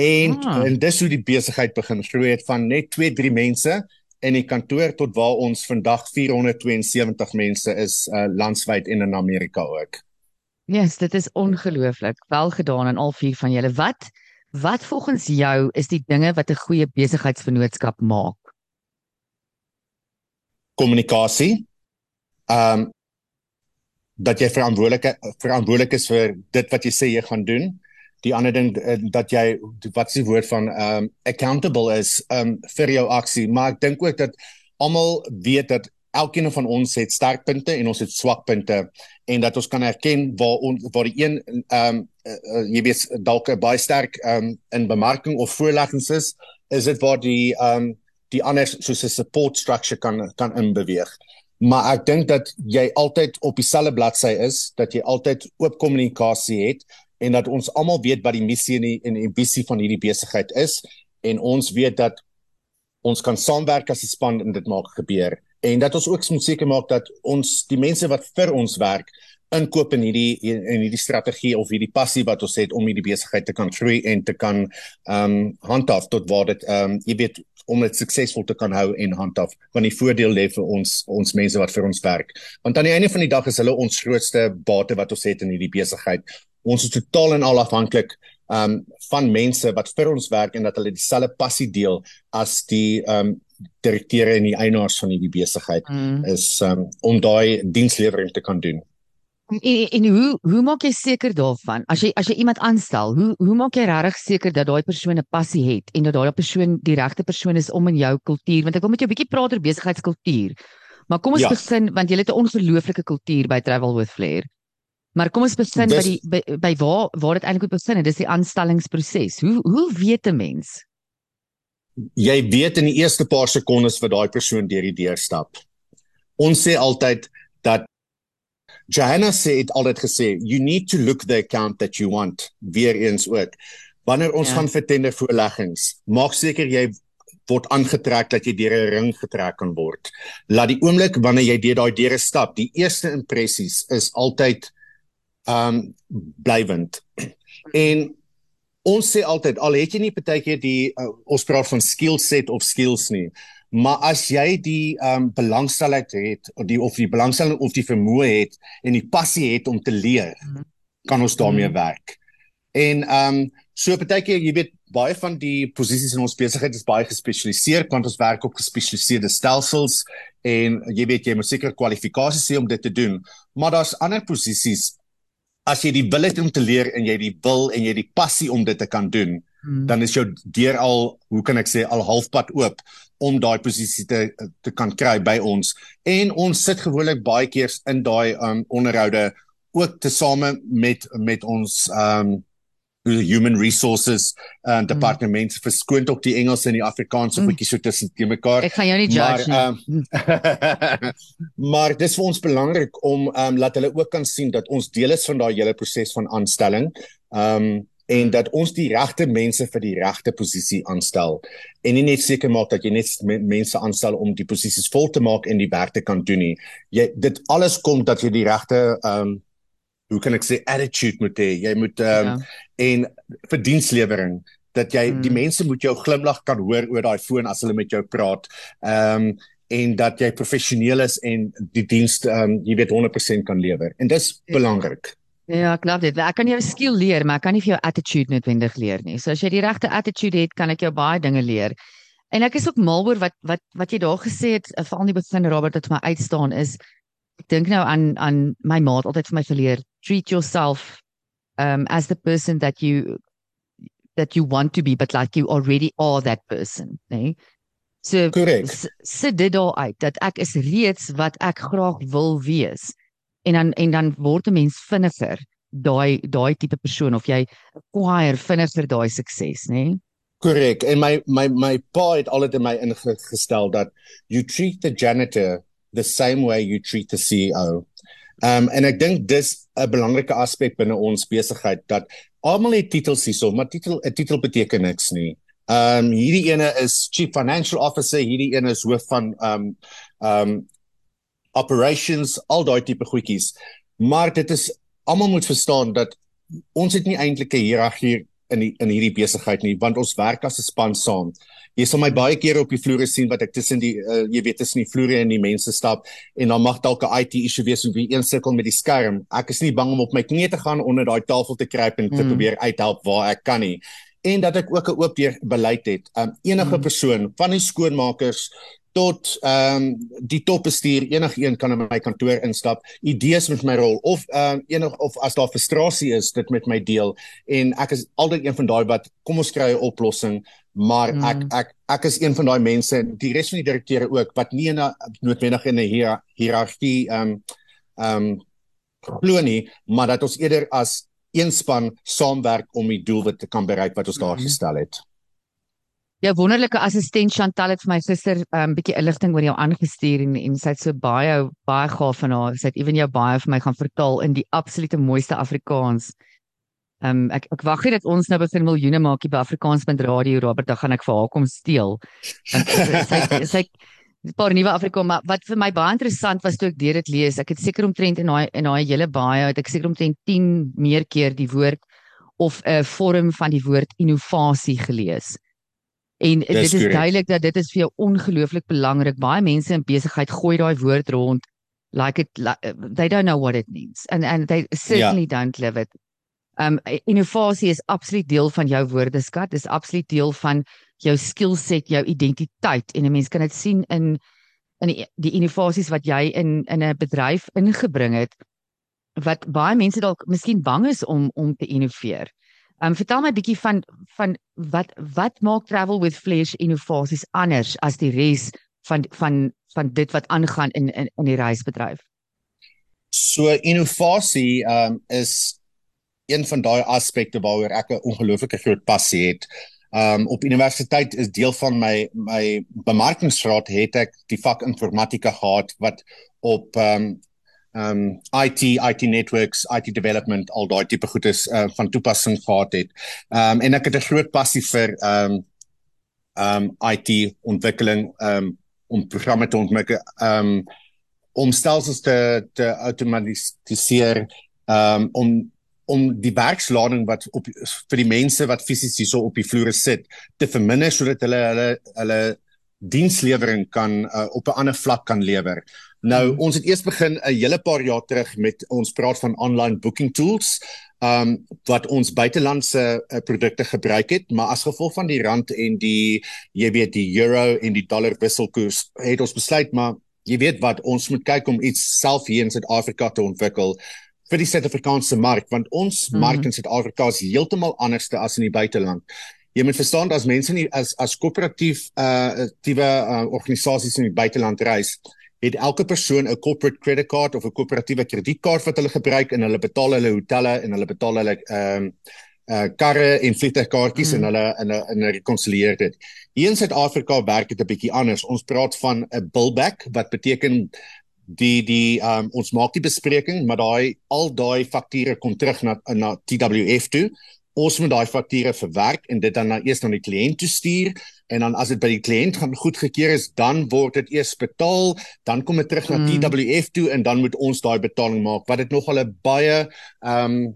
En ah. en dis hoe die besigheid begin groei het van net 2, 3 mense in die kantoor tot waar ons vandag 472 mense is uh, landwyd en in Amerika ook. Ja, yes, dit is ongelooflik. Wel gedaan aan al vier van julle. Wat wat volgens jou is die dinge wat 'n goeie besigheidsvennootskap maak? Kommunikasie. Ehm um, dat jy verantwoordelik verantwoordelik is vir dit wat jy sê jy gaan doen die ander ding uh, dat jy wat is die woord van um accountable is um vir jou aksie. Maar ek dink ook dat almal weet dat elkeen van ons het sterkpunte en ons het swakpunte en dat ons kan erken waar on, waar die een um uh, jy weet dalk baie sterk um in bemarking of voorleggings is is dit waar die um die ander soos 'n support structure kan kan inbeweeg. Maar ek dink dat jy altyd op dieselfde bladsy is dat jy altyd oop kommunikasie het en dat ons almal weet wat die missie en die, en die visie van hierdie besigheid is en ons weet dat ons kan saamwerk as 'n span en dit maak gebeur. En dat ons ook moet seker maak dat ons die mense wat vir ons werk inkoop in hierdie in hierdie strategie of hierdie passie wat ons het om hierdie besigheid te kan groei en te kan ehm um, handhaaf tot waar dit ehm um, jy weet om dit suksesvol te kan hou en handhaaf want die voordeel lê vir ons ons mense wat vir ons werk want aan die einde van die dag is hulle ons grootste bate wat ons het in hierdie besigheid ons is totaal en al afhanklik um van mense wat vir ons werk en dat hulle dieselfde passie deel as die um direkteure en die eienaars van hierdie besigheid mm. is um om daai dienslewering te kan doen. En, en hoe hoe maak jy seker daarvan as jy as jy iemand aanstel, hoe hoe maak jy regtig seker dat daai persoon 'n passie het en dat daai persoon die regte persoon is om in jou kultuur, want ek wil met jou 'n bietjie praat oor besigheidskultuur. Maar kom ons ja. begin want jy het 'n ongelooflike kultuur by Travel with Flair. Maar kom ons begin Dis, by die by, by waar waar dit eintlik begin het, dis die aanstellingsproses. Hoe hoe weet 'n mens? Jy weet in die eerste paar sekondes wat daai persoon deur die deur stap. Ons sê altyd dat Johanna sê het altyd gesê you need to look the account that you want weer eens ook. Wanneer ons ja. gaan vir tender voorleggings maak seker jy word aangetrek dat jy deur 'n ring getrek kan word. Laat die oomblik wanneer jy deur daai deure stap die eerste impressies is altyd um blywend. En ons sê altyd al het jy nie partykeer die uh, ons praat van skill set of skills nie Maar as jy die ehm um, belangstelling het of die of die belangstelling of die vermoë het en die passie het om te leer, mhm. kan ons daarmee mm. werk. En ehm um, so partykeer jy weet baie van die posisies in ons besigheid is baie gespesialiseer want ons werk op gespesialiseerde stelsels en jy weet jy moet seker kwalifikasies hê om dit te doen. Maar daar's ander posisies as jy die wil het om te leer en jy die wil en jy die passie om dit te kan doen, mm. dan is jou deur al, hoe kan ek sê, al halfpad oop om daai posisie te te kan kry by ons en ons sit gewoonlik baie keer in daai um, onderhoude ook tesame met met ons um human resources uh, departement mm. verskoon ook die Engels en die Afrikaans so 'n mm. bietjie so tussen te mekaar. Ek gaan jou nie judge maar, nie. Um, maar dis vir ons belangrik om um laat hulle ook kan sien dat ons deel is van daai hele proses van aanstelling. Um en dat ons die regte mense vir die regte posisie aanstel en nie net seker maak dat jy net mense aanstel om die posisies vol te maak en die werk te kan doen nie. Jy dit alles kom dat jy die regte ehm um, hoe kan ek sê attitude moet hê. Jy moet ehm um, ja. en vir dienslewering dat jy hmm. die mense moet jou glimlag kan hoor oor daai foon as hulle met jou praat. Ehm um, en dat jy professioneel is en die diens ehm um, jy weet 100% kan lewer. En dis ja. belangrik. Ja, ek glo dit. Ek kan jou skill leer, maar ek kan nie vir jou attitude noodwendig leer nie. So as jy die regte attitude het, kan ek jou baie dinge leer. En ek is ook mal oor wat wat wat jy daar gesê het, eh, veral die begin Robert wat my uitstaan is ek dink nou aan aan my maat altyd vir my geleer, treat yourself um as the person that you that you want to be but like you already are that person, né? Nee? So sit dit daar uit dat ek is reeds wat ek graag wil wees en dan en dan word 'n mens vinniger daai daai tipe persoon of jy acquire vinniger daai sukses, nê? Nee? Korrek. En my my my pa het altyd in my ingestel dat you treat the janitor the same way you treat the CEO. Um en ek dink dis 'n belangrike aspek binne ons besigheid dat almal het titels hierso, maar titel 'n titel beteken niks nie. Um hierdie ene is chief financial officer, hierdie ene is hoof van um um operations, al daai tipe goedjies. Maar dit is almal moet verstaan dat ons het nie eintlik 'n hiërargie in die, in hierdie besigheid nie, want ons werk as 'n span saam. Jy sal my baie kere op die vloere sien wat ek tussen die uh, jy weet tussen die vloere en die mense stap en dan mag dalk 'n IT issue wees of wie een sukkel met die skerm. Ek is nie bang om op my knieë te gaan onder daai tafel te kruip en te mm. probeer uithelp waar ek kan nie en dat ek ook 'n oop deur beleid het. Um enige mm. persoon van die skoonmakers tot ehm um, die topbestuur enigiemand kan in my kantoor instap idees met my rol of ehm um, enig of as daar frustrasie is dit met my deel en ek is altyd een van daai wat kom ons kry 'n oplossing maar mm. ek ek ek is een van daai mense die res van die direkteure ook wat nie in 'n noodwendig in 'n hier, hiërargie ehm um, ehm um, glo nie maar dat ons eerder as een span saamwerk om die doelwit te kan bereik wat ons daar mm. gestel het Jou wonderlike assistent Chantal het vir my gister 'n um, ehm, bietjie inligting oor jou aangestuur en en sy het so baie baie gaaf van haar. Sy het ewen jou baie vir my gaan vertaal in die absolute mooiste Afrikaans. Ehm um, ek ek wag net dat ons nou begin miljoene maak hier by Afrikaans met radio Robert, dan gaan ek vir haar kom steel. sy sy 'n paar nuwe Afrikaans, maar wat vir my baie interessant was toe ek dit lees, ek het seker omtrent in daai in daai hele baie, het ek seker omtrent 10 meer keer die woord of 'n vorm van die woord innovasie gelees. En dit is duidelik dat dit is vir jou ongelooflik belangrik. Baie mense in besigheid gooi daai woord rond like it like, they don't know what it means and and they certainly yeah. don't live it. Um innovasie is absoluut deel van jou woordeskat. Dis absoluut deel van jou skillset, jou identiteit en 'n mens kan dit sien in in die, die innovasies wat jy in in 'n bedryf ingebring het wat baie mense dalk miskien bang is om om te innoveer. Um vertel my bietjie van van wat wat maak Travel with Flash innovasies anders as die res van van van dit wat aangaan in in in die reisbedryf. So innovasie um is een van daai aspekte waaroor ek 'n ongelooflike groot passie het. Um op universiteit is deel van my my bemarkingsgraad het ek die vak informatika gehad wat op um um IT IT networks IT development al daai tipe goed is uh, van toepassing gehad het. Um en ek het 'n groot passie vir um um IT ontwikkeling um om programme te ontwikkel um om stelsels te te outomatiseer um om om die werkslading wat op vir die mense wat fisies hierso op die vloere sit te verminder sodat hulle hulle hulle dienslewering kan uh, op 'n ander vlak kan lewer. Nou hmm. ons het eers begin 'n hele paar jaar terug met ons praat van online booking tools um wat ons buitelandse uh, produkte gebruik het maar as gevolg van die rand en die jy weet die euro en die dollar wisselkoers het ons besluit maar jy weet wat ons moet kyk om iets self hier in Suid-Afrika te ontwikkel vir die Suid-Afrikaanse mark want ons mm mark in Suid-Afrika is heeltemal anders as in die buiteland. Jy moet verstaan dat as mense nie as as koöperatief uh tiewe uh, organisasies in die buiteland reis, het elke persoon 'n corporate credit card of 'n koöperatiewe kredietkaart wat hulle gebruik en hulle betaal hulle hotelle en hulle betaal hulle ehm um, uh karre en vliegtuigkaartjies mm. en hulle in 'n in 'n rekonsilieer dit. Hier in Suid-Afrika werk dit 'n bietjie anders. Ons praat van 'n billback wat beteken die die um, ons maak die bespreking maar daai al daai fakture kom terug na na TWF toe ons moet daai fakture verwerk en dit dan na eers na die kliënt toe stuur en dan as dit by die kliënt gaan goedgekeur is dan word dit eers betaal dan kom dit terug na mm. TWF toe en dan moet ons daai betaling maak wat dit nogal 'n baie ehm um,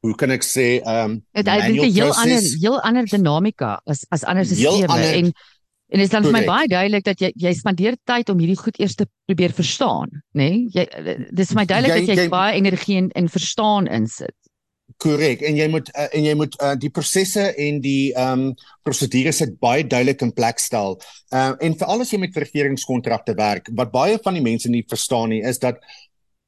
hoe kan ek sê ehm um, dit het 'n heel ander heel ander dinamika as as ander sisteme en En dit is dan vir my baie duidelik dat jy jy spandeer tyd om hierdie goed eers te probeer verstaan, nê? Nee? Jy dis vir my duidelik jy, dat jy, jy baie energie in in verstaan insit. Korrek. En jy moet uh, en jy moet uh, die prosesse en die ehm um, prosedures het baie duidelik in plek stel. Ehm uh, en veral as jy met regeringskontrakte werk, wat baie van die mense nie verstaan nie, is dat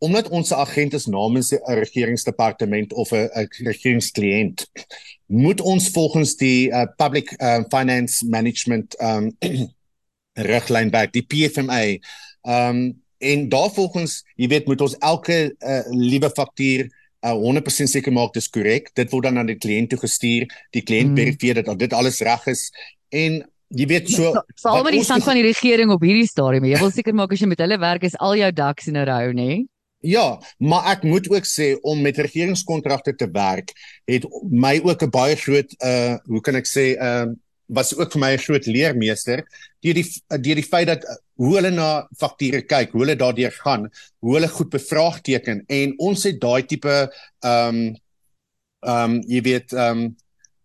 omdat ons 'n agent is namens 'n regeringsdepartement of 'n regeringskliënt moet ons volgens die uh, public uh, finance management um riglyn werk die PFMA um en daarvolgens jy weet moet ons elke uh, liewe faktuur uh, 100% seker maak dis korrek dit word dan aan die kliënt toe gestuur die kliënt mm. verifieer dat dit alles reg is en jy weet so val maar die stand van die regering op hierdie stadium jy wil seker maak as jy met hulle werk is al jou ducks in 'n rou nê nee? Ja, maar ek moet ook sê om met regeringskontrakte te werk het my ook 'n baie groot uh hoe kan ek sê ehm uh, was ook vir my 'n groot leermeester deur die deur die feit dat uh, hoe hulle na fakture kyk, hoe hulle daardeur gaan, hoe hulle goed bevraagteken en ons het daai tipe ehm um, ehm um, jy weet ehm um,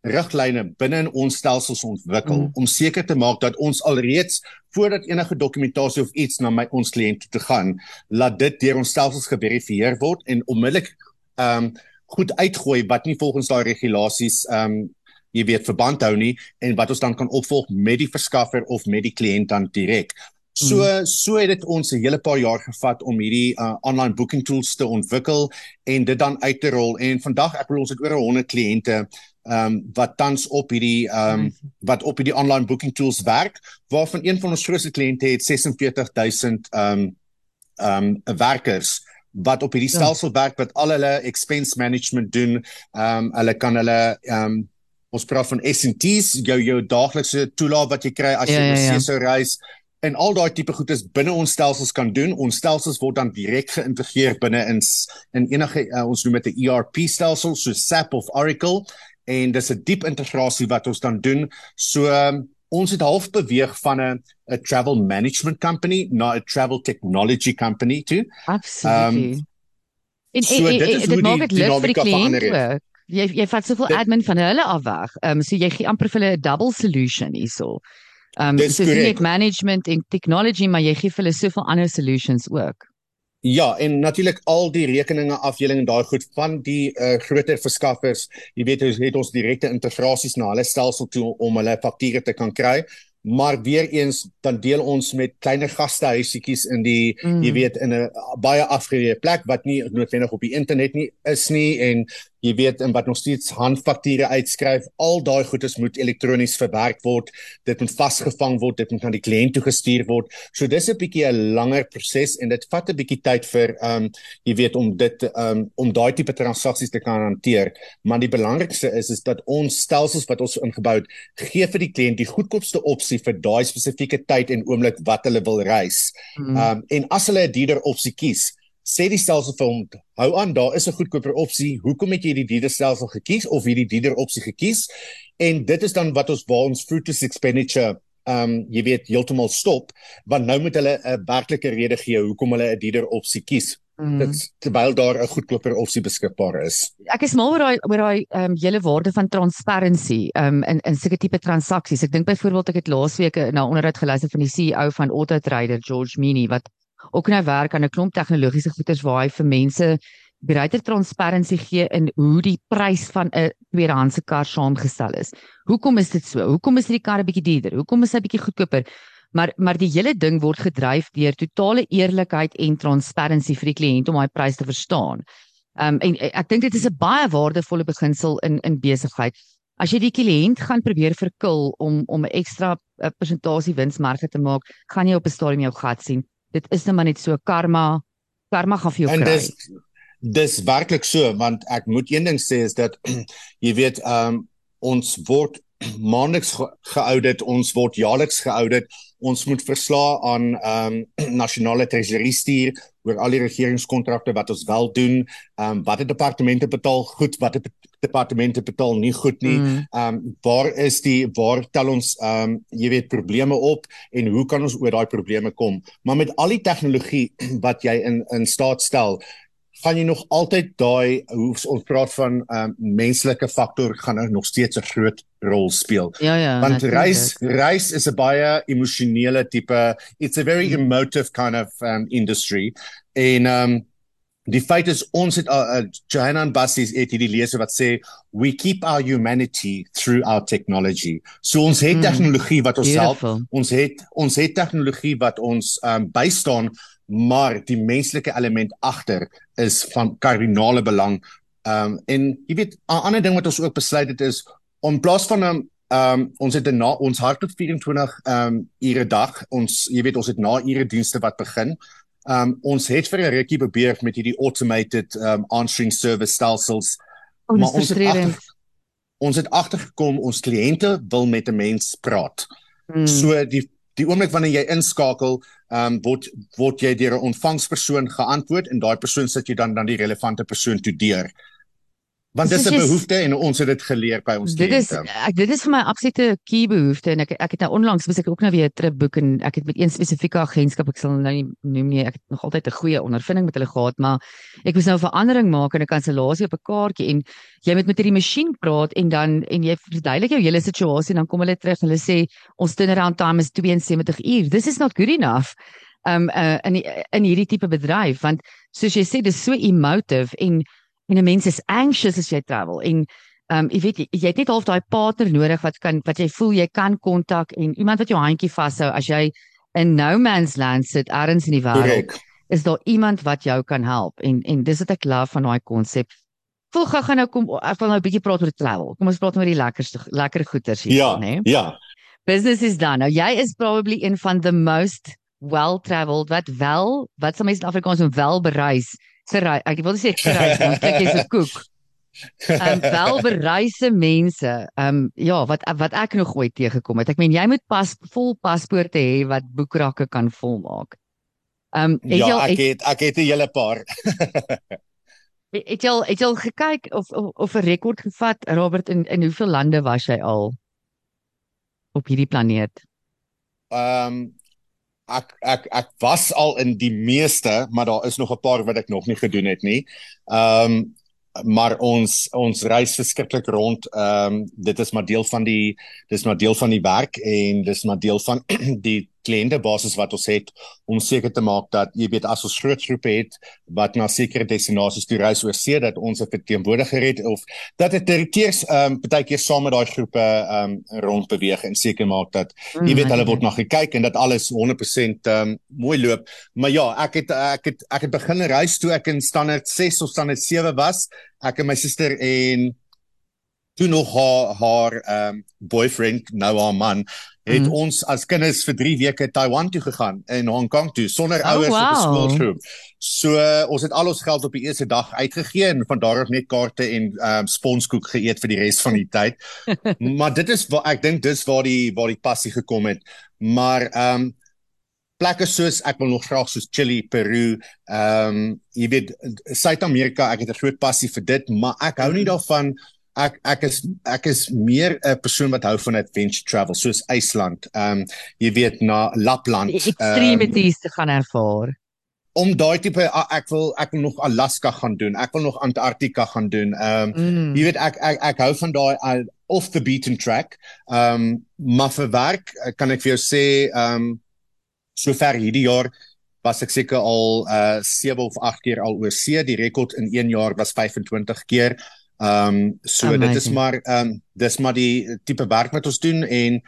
riglyne binne in ons stelsels ontwikkel mm. om seker te maak dat ons alreeds voordat enige dokumentasie of iets na my ons kliënt toe gaan, laat dit deur ons stelsels geverifieer word en onmiddellik ehm um, goed uitgooi wat nie volgens daai regulasies ehm um, jy weet verband hou nie en wat ons dan kan opvolg met die verskaffer of met die kliënt dan direk. So mm. so het dit ons 'n hele paar jaar gevat om hierdie uh, online booking tools te ontwikkel en dit dan uit te rol en vandag ek wil ons het oor 100 kliënte ehm um, wat tans op hierdie ehm um, wat op hierdie online booking tools werk waarvan een van ons grootste kliënte het 46000 ehm um, ehm um, werkers wat op hierdie ja. stelsel werk wat al hulle expense management doen ehm um, hulle kan hulle ehm um, ons praat van S&T's jou jou daaglikse toelaat wat jy kry as jy ja, ja, ja. so reis en al daai tipe goedes binne ons stelsels kan doen. Ons stelsels word dan direk geïntegreer binne in in enige uh, ons noem dit 'n ERP stelsel so SAP of Oracle en dis 'n diep integrasie wat ons dan doen. So um, ons het half beweeg van 'n 'n travel management company na 'n travel technology company toe. Absolutely. Um, en so, dit, dit, dit maak dit lig vir die kliënt. Jy jy vat soveel admin van hulle af weg. Ehm um, so jy gee amper vir hulle 'n double solution hierso. Ehm um, so jy het management en technology maar jy gee vir hulle soveel ander solutions ook. Ja, en natuurlik al die rekeninge afdeling en daai goed van die uh, groter verskaffers, jy weet ons het ons direkte integrasies na hulle stelsel toe om hulle fakture te kan kry. maar weer eens dan deel ons met kleiner gastehuisietjies in die mm. jy weet in 'n baie afgeleë plek wat nie noodwendig op die internet nie is nie en jy weet en wat nog steeds handfakture uitskryf al daai goedes moet elektronies verwerk word dit moet vasgevang word dit moet aan die kliënt toe gestuur word so dis 'n bietjie 'n langer proses en dit vat 'n bietjie tyd vir ehm um, jy weet om dit ehm um, om daai tipe transaksies te kan hanteer maar die belangrikste is is dat ons stelsels wat ons ingebou het gee vir die kliënt die goedkoopste opsie vir daai spesifieke tyd en oomblik wat hulle wil reis hmm. ehm mm. um, en as hulle 'n dierder opsie kies sê die stelsel vir hom hou aan daar is 'n goedkoper opsie. Hoekom het jy die dieder stelsel gekies of hierdie dieder opsie gekies? En dit is dan wat ons waar ons fruitless expenditure um jy weet heeltemal stop want nou moet hulle 'n werklike rede gee hoekom hulle 'n dieder opsie kies. Mm. dit terwyl daar 'n goedkoper opsie beskikbaar is. Ek is mal oor daai oor daai um hele waarde van transparency um in in sulke tipe transaksies. Ek dink byvoorbeeld ek het laasweek na onderhoud geluister van die CEO van Auto Trader George Meany wat ook nou werk aan 'n klomp tegnologiese goederes waar hy vir mense bereiter transparansie gee in hoe die prys van 'n tweedehandse kar saamgestel is. Hoekom is dit so? Hoekom is hierdie kar 'n bietjie duurder? Hoekom is hy bietjie goedkoper? Maar maar die hele ding word gedryf deur totale eerlikheid en transparansie vir die kliënt om daai prys te verstaan. Ehm um, en ek dink dit is 'n baie waardevolle beginsel in in besigheid. As jy die kliënt gaan probeer verkil om om 'n ekstra persentasie winsmarge te maak, gaan jy op 'n stadium jou gat sien dit is net maar net so karma karma gaan vir jou kry. En dis dis werklik so want ek moet een ding sê is dat jy weet um ons word maandeliks geaudit, ons word jaarliks geaudit. Ons moet verslae aan um nasionale treasury stuur oor al die regeringskontrakte wat ons wel doen. Um watter departemente betaal goed, watter departemente betaal nie goed nie. Mm. Um waar is die waar tel ons um jy weet probleme op en hoe kan ons oor daai probleme kom? Maar met al die tegnologie wat jy in in staat stel, gaan jy nog altyd daai hoe ons praat van um menslike faktor gaan er nog steeds 'n groot rol speel. Ja ja. Want reis reis is 'n baie emosionele tipe it's a very mm. emotive kind of um industry en um die feit is ons het uh, uh, Johanna and Bassies het hierdie leser wat sê we keep our humanity through our technology. So ons het mm. tegnologie wat ons help. Ons het ons het tegnologie wat ons um bystaan maar die menslike element agter is van kardinale belang. Ehm um, en jy weet 'n ander ding wat ons ook besluit het is om plaas van 'n ehm um, ons het 'n na ons hart tot 24 ehm um, ure dag. Ons jy weet ons het na ure dienste wat begin. Ehm um, ons het vir 'n rukkie probeer met hierdie automated ehm um, answering service stelsels. Oh, maar ons het achter, ons het agtergekom ons kliënte wil met 'n mens praat. Hmm. So die die oomblik wanneer jy inskakel, ehm um, word word jy deur 'n ontvangspersoon geantwoord en daai persoon sit jy dan dan die relevante persoon toe deur. Want dis 'n behoefte en ons het dit geleer by ons kliënte. Dit is ek dit is vir my absolute key behoefte en ek ek het nou onlangs moet ek ook nou weer 'n trip boek en ek het met een spesifieke agentskap ek sal nou nie noem nie ek het nog altyd 'n goeie ondervinding met hulle gehad maar ek moes nou 'n verandering maak en 'n kansellasie op 'n kaartjie en jy moet met hierdie masjien praat en dan en jy verduidelik jou hele situasie en dan kom hulle terug en hulle sê ons turnaround time is 72 uur. This is not good enough. Um uh, in in hierdie tipe bedryf want soos jy sê dis so emotive en en 'n mens is anxious as jy travel en ehm um, jy weet jy, jy het net half daai partner nodig wat kan wat jy voel jy kan kontak en iemand wat jou handjie vashou as jy in no man's land sit ergens in die wêreld is daar iemand wat jou kan help en en dis wat ek love van daai konsep. Voel gou gaan nou kom ek wil nou 'n bietjie praat oor travel. Kom ons praat oor die lekkerste lekker goeders hier ja, nê ja. Business is done. Nou jy is probably een van the most well traveled wat wel wat sal mense in Afrikaans wel bereis gereis. Ek wil nie sê gereis, ons kyk jy's 'n koek. En welbereise mense, ehm um, ja, wat wat ek nog ooit teëgekom het. Ek meen jy moet pas vol paspoorte hê wat boekrakke kan volmaak. Um, ja, ek het ek het 'n hele paar. het jy al het jy al gekyk of of, of 'n rekord gevat Robert in in hoeveel lande was jy al op hierdie planeet? Ehm um, ek ek ek was al in die meeste, maar daar is nog 'n paar wat ek nog nie gedoen het nie. Ehm um, maar ons ons reis verskriklik rond. Ehm um, dit is maar deel van die dis maar deel van die werk en dis maar deel van die kliëntebasis wat ons het om seker te maak dat jy weet as ons groot groepe het wat na sekere destinasies toe reis oor see dat ons 'n verteenwoordiger het of dat dit territories ehm um, baie keer saam met daai groepe ehm um, rond beweeg en seker maak dat jy weet hulle word na gekyk en dat alles 100% ehm um, mooi loop. Maar ja, ek het ek het ek het begin reis toe ek in standaard 6 of standaard 7 was. Ek en my suster en toe nog haar haar ehm um, boyfriend nou haar man het mm. ons as kinders vir 3 weke Taiwan toe gegaan en Hong Kong toe sonder oh, ouers wow. op 'n skoolgroep. So uh, ons het al ons geld op die eerste dag uitgegee en van daar af net kaarte en um, sponskoek geëet vir die res van die tyd. maar dit is wat ek dink dis waar die waar die passie gekom het. Maar ehm um, plekke soos ek wil nog graag soos Chili, Peru, ehm um, jy weet Suid-Amerika, ek het 'n groot passie vir dit, maar ek hou nie mm. Ek ek is ek is meer 'n persoon wat hou van adventure travel soos IJsland. Ehm um, jy weet na Lapland. Extremities um, te gaan ervaar. Om daai tipe ek wil ek wil nog Alaska gaan doen. Ek wil nog Antarktika gaan doen. Ehm um, mm. jy weet ek ek ek hou van daai uh, off the beaten track. Ehm um, maar vir werk uh, kan ek vir jou sê ehm um, sover hierdie jaar was ek seker al uh 7 of 8 keer al oor see. Die rekord in 1 jaar was 25 keer. Ehm um, so Amazing. dit is maar ehm um, dis maar die tipe werk wat ons doen en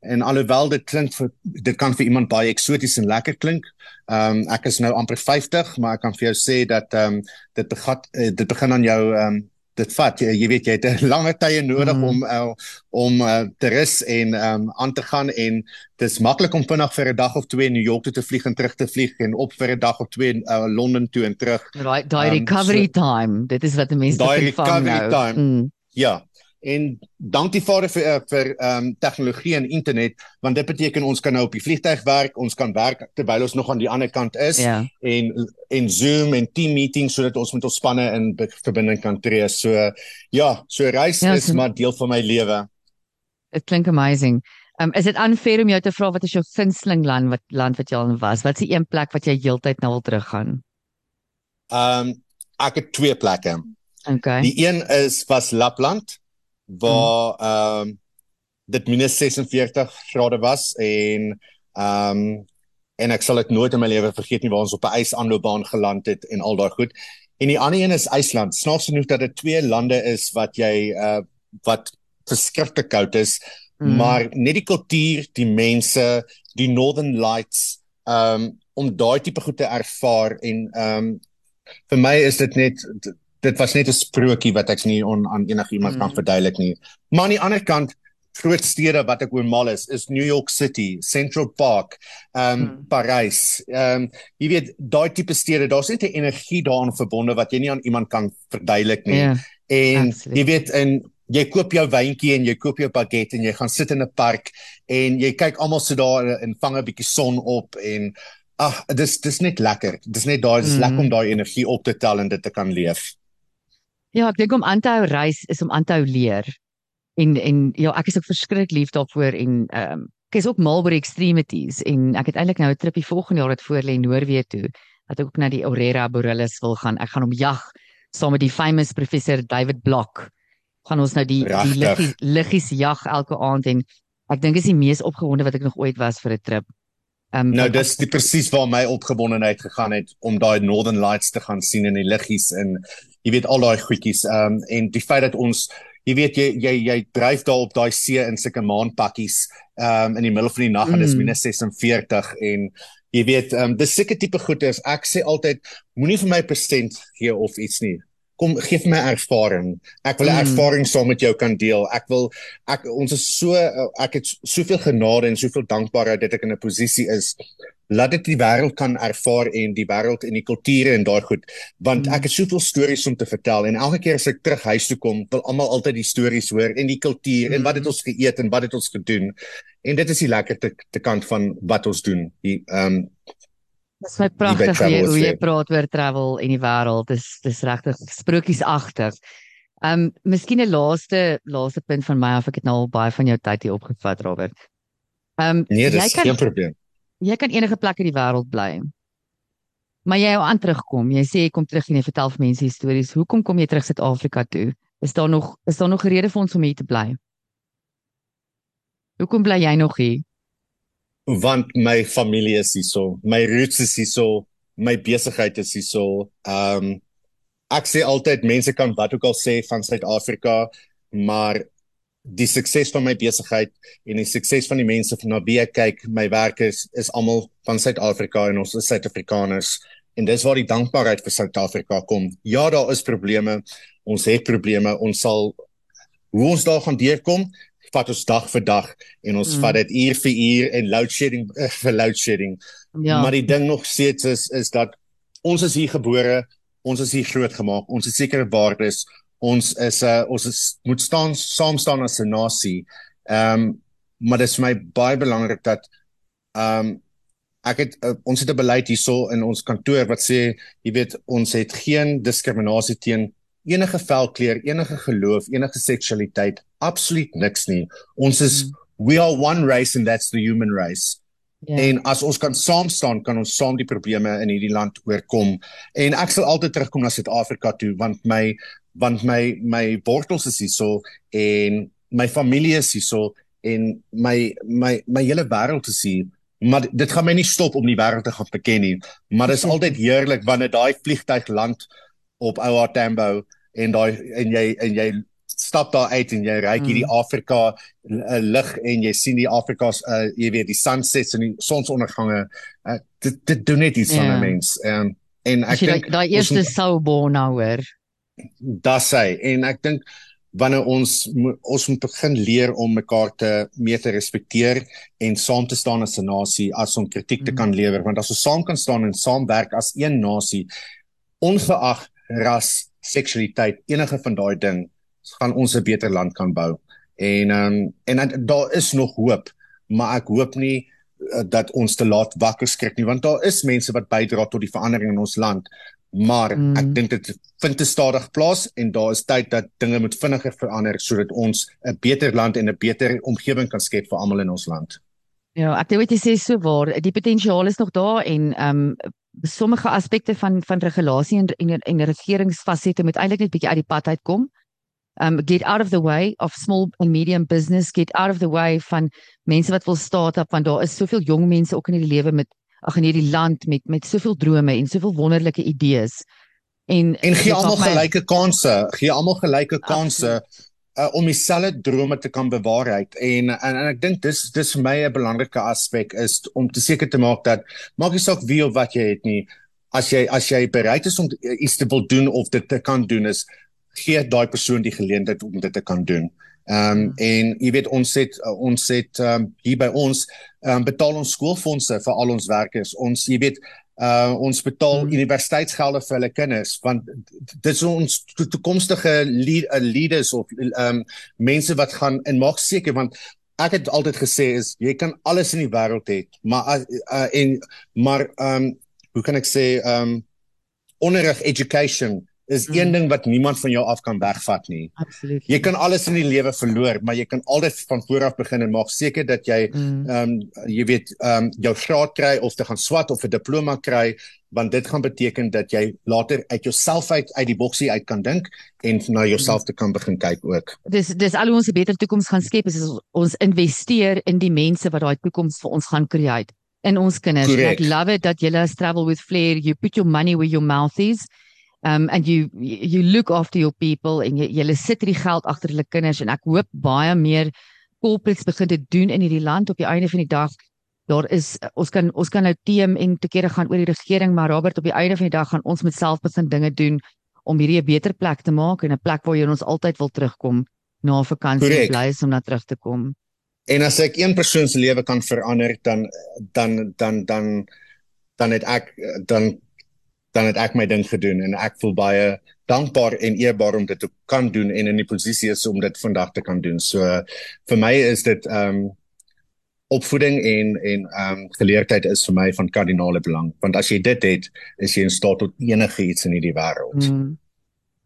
en alhoewel dit klink vir dit kan vir iemand baie eksoties en lekker klink. Ehm um, ek is nou amper 50, maar ek kan vir jou sê dat ehm um, dit begin dit begin aan jou ehm um, dit vat jy, jy weet jy het 'n lange tye nodig mm. om uh, om uh, te rus en um, aan te gaan en dis maklik om vinnig vir 'n dag of twee New York toe te vlieg en terug te vlieg en op vir 'n dag of twee uh, Londen toe en terug. Right, daai um, recovery so, time. Dit is wat die mense van recovery nou. time. Mm. Ja. En dankie Vader vir uh, vir ehm um, tegnologie en internet want dit beteken ons kan nou op die vliegtyg werk, ons kan werk terwyl ons nog aan die ander kant is. Ja. en en Zoom en team meetings sodat ons met ons spanne in verbinding kan tree. So ja, so reis ja, is so, maar deel van my lewe. Dit klink amazing. Ehm um, is dit unfair om jou te vra wat is jou gunsteling land wat land wat jy al was? Wat is die een plek wat jy heeltyd na wil teruggaan? Ehm um, ek het twee plekke. Okay. Die een is was Lapland waar ehm um, dit minus 46 grade was en ehm um, en ek sal dit nooit in my lewe vergeet nie waar ons op 'n ysaanloopbaan geland het en al daai goed. En die ander een is IJsland. Snaaks genoeg dat dit twee lande is wat jy uh wat verskriklik koud is, mm. maar net die kultuur, die mense, die Northern Lights, ehm um, om daai tipe goed te ervaar en ehm um, vir my is dit net dit was net 'n sprokie wat ek nie on, aan enigiemand mm. kan verduidelik nie. Maar aan die ander kant groot stede wat ek oor mal is is New York City, Central Park, ehm um, mm. Parys. Ehm um, jy weet daai tipe stede, daar's net 'n energie daaraan verbonde wat jy nie aan iemand kan verduidelik nie. Yeah, en absolutely. jy weet en jy koop jou wyntjie en jy koop jou baguette en jy gaan sit in 'n park en jy kyk almal sit daar en vang 'n bietjie son op en ag dis dis net lekker. Dis net daai dis mm. lekker om daai energie op te tel en dit te kan leef. Ja, ek dink om aan te hou reis is om aan te hou leer. En en ja, ek is ook verskriklik lief daarvoor en ehm um, ek is ook mal oor extremities en ek het eintlik nou 'n tripie volgende jaar wat voor lê Noorwe toe wat ek ook na die Aurora Borealis wil gaan. Ek gaan om jag saam met die famous professor David Block. Gaan ons nou die Rachtig. die liggies liggies jag elke aand en ek dink is die mees opgewonde wat ek nog ooit was vir 'n trip. Um, nou dis die presies waar my opgewondenheid gegaan het om daai Northern Lights te gaan sien in die liggies en jy weet al daai goedjies. Um, en die feit dat ons jy weet jy jy jy dryf daar op daai see in sulke maanpakkies um, in die middel van die nag en dis mm. minus 46 en jy weet um, dis sulke tipe goeders. Ek sê altyd moenie vir my persent gee of iets nie kom gee vir my ervaring. Ek wil 'n mm. ervaring saam met jou kan deel. Ek wil ek ons is so ek het soveel genade en soveel dankbaarheid dat ek in 'n posisie is. Laat dit die wêreld kan ervaar en die wêreld en die kulture en daai goed. Want ek het soveel stories om te vertel en elke keer as ek terug huis toe kom wil almal altyd die stories hoor en die kultuur en wat het ons geëet en wat het ons gedoen. En dit is die lekker te, te kant van wat ons doen die ehm um, Dis my pragtig jy, hoe jy praat oor travel en die wêreld dis dis regtig sprokiesagtig. Ehm um, miskien 'n laaste laaste punt van my af ek het nou al baie van jou tyd hier opgevat Robert. Ehm um, nee, dis kan, geen probleem jy kan enige plek in die wêreld bly. Maar jy hou aan terugkom. Jy sê jy kom terug en jy vertel vir mense stories. Hoekom kom jy terug Suid-Afrika toe? Is daar nog is daar nog 'n rede vir ons om hier te bly? Hoekom bly jy nog hier? Want my familie is hierso, my roots is hierso, my besigheid is hierso. Ehm um, ek sê altyd mense kan wat ook al sê van Suid-Afrika, maar die sukses van my besigheid en die sukses van die mense van naby kyk, my werkers is almal van Suid-Afrika en ons is Suid-Afrikaners en dis waar die dankbaarheid vir Suid-Afrika kom. Ja, daar is probleme. Ons het probleme. Ons sal hoe ons daar gaan deurkom, vat ons dag vir dag en ons mm. vat dit uur vir uur en load shedding uh, vir load shedding. Ja. Maar die ding nog steeds is is dat ons is hier gebore, ons is hier groot gemaak, ons het sekere waardes ons is 'n uh, ons is moet staan saam staan as 'n nasie. Ehm um, maar dit is vir my baie belangrik dat ehm um, ek het uh, ons het 'n beleid hierso in ons kantoor wat sê jy weet ons het geen diskriminasie teen enige velkleur, enige geloof, enige seksualiteit, absoluut niks nie. Ons is mm. we are one race and that's the human race. Yeah. En as ons kan saam staan, kan ons saam die probleme in hierdie land oorkom. En ek sal altyd terugkom na Suid-Afrika toe want my want my my wortels is hierso en my familie is hierso en my my my hele wêreld is hier maar dit gaan my nie stop om die wêreld te gaan beken nie maar dit is altyd heerlik wanneer daai vliegtyg land op Oua Tambo en daai en jy en jy stap daar uit en jy ry hierdie mm. Afrika uh, lig en jy sien die Afrikas uh, jy weet die sunsets en die sonsondergange uh, dit dit doen net iets yeah. van 'n ja. mens um, en ek dink daai eerste sou bon nou hoor das hy en ek dink wanneer ons ons moet begin leer om mekaar te meer te respekteer en saam te staan as 'n nasie as om kritiek te kan mhm. lewer want as ons saam kan staan en saamwerk as een nasie ongeag ras, seksualiteit, enige van daai ding gaan ons 'n beter land kan bou. En um, en en daar is nog hoop, maar ek hoop nie uh, dat ons te laat wakker skrik nie want daar is mense wat bydra tot die verandering in ons land maar mm. ek dink dit vind te stadig plaas en daar is tyd dat dinge moet vinniger verander sodat ons 'n beter land en 'n beter omgewing kan skep vir almal in ons land. Ja, ek dink jy sê so waar, die potensiaal is nog daar en ehm um, sommige aspekte van van regulasie en en, en regeringsfasette moet eintlik net bietjie uit die pad uitkom. Um get out of the way of small and medium business, get out of the way van mense wat wil start-up want daar is soveel jong mense ook in die lewe met ag in hierdie land met met soveel drome en soveel wonderlike idees. En en gee almal gelyke kansse, gee almal gelyke kansse uh, om dieselfde drome te kan bewaarheid en en, en ek dink dis dis vir my 'n belangrike aspek is om te seker te maak dat maak nie saak wie of wat jy het nie as jy as jy bereid is om iets te wil doen of dit te kan doen is gee daai persoon die geleentheid om dit te kan doen. Ehm um, en jy weet ons het ons het ehm um, hier by ons ehm um, betaal ons skoolfondse vir al ons werkers. Ons jy weet uh ons betaal hmm. universiteitsgelde vir hulle kinders want dit is ons toekomstige lead, uh, leaders of ehm um, mense wat gaan en maak seker want ek het altyd gesê is jy kan alles in die wêreld hê maar uh, uh, en maar ehm um, hoe kan ek sê ehm um, onderrig education is mm. een ding wat niemand van jou af kan wegvat nie. Absoluut. Jy kan alles in die lewe verloor, maar jy kan altyd van voor af begin en maak seker dat jy mm. ehm mm. um, jy weet ehm um, jou graad kry of te gaan swat of 'n diploma kry, want dit gaan beteken dat jy later uit jouself uit uit die boksie uit kan dink en na jouself te kan begin kyk ook. Dis dis al ons 'n beter toekoms gaan skep is ons investeer in die mense wat daai toekoms vir ons gaan create in ons kinders. Correct. I love it that you let travel with flair, you put your money where your mouth is um and you you look after your people en jy jy sit hierdie geld agter hulle kinders en ek hoop baie meer corporates begin dit doen in hierdie land op die einde van die dag. Daar is ons kan ons kan nou teem en te kere gaan oor die regering maar Robert op die einde van die dag gaan ons met self begin dinge doen om hierdie 'n beter plek te maak en 'n plek waar jy ons altyd wil terugkom na vakansie bly is om na terug te kom. En as ek een persoon se lewe kan verander dan dan dan dan dan het ek dan dan het ek my ding gedoen en ek voel baie dankbaar en eerbaar om dit te kan doen en in die posisie is om dit vandag te kan doen. So vir my is dit ehm um, opvoeding en en ehm um, geleerdheid is vir my van kardinale belang want as jy dit het, is jy in staat tot enige iets in hierdie wêreld. Mm.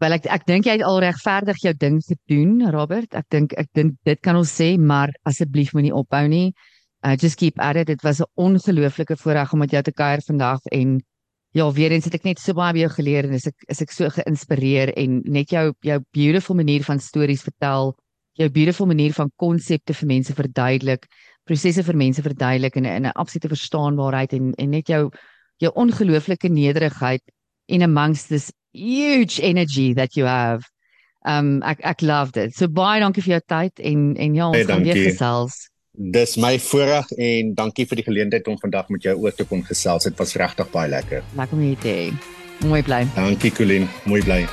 Wel ek ek dink jy het al regverdig jou ding gedoen, Robert. Ek dink ek dink dit kan ons sê, maar asseblief moenie ophou nie. Uh just keep at it. Dit was 'n ongelooflike voorreg om met jou te kuier vandag en Ja, weer eens het ek net so baie by jou geleer en is ek is ek so geïnspireer en net jou jou beautiful manier van stories vertel, jou beautiful manier van konsepte vir mense verduidelik, prosesse vir mense verduidelik in 'n in 'n absolute verstaanbaarheid en en net jou jou ongelooflike nederigheid in amongst this huge energy that you have. Um ek ek loved it. So baie dankie vir jou tyd en en ja, ons hey, gaan weer gesels. Dis my voorreg en dankie vir die geleentheid om vandag met jou oor te kon gesels. Dit was regtig baie lekker. Lekker om hier te hê. Mooi bly. Dankie Colleen, mooi bly.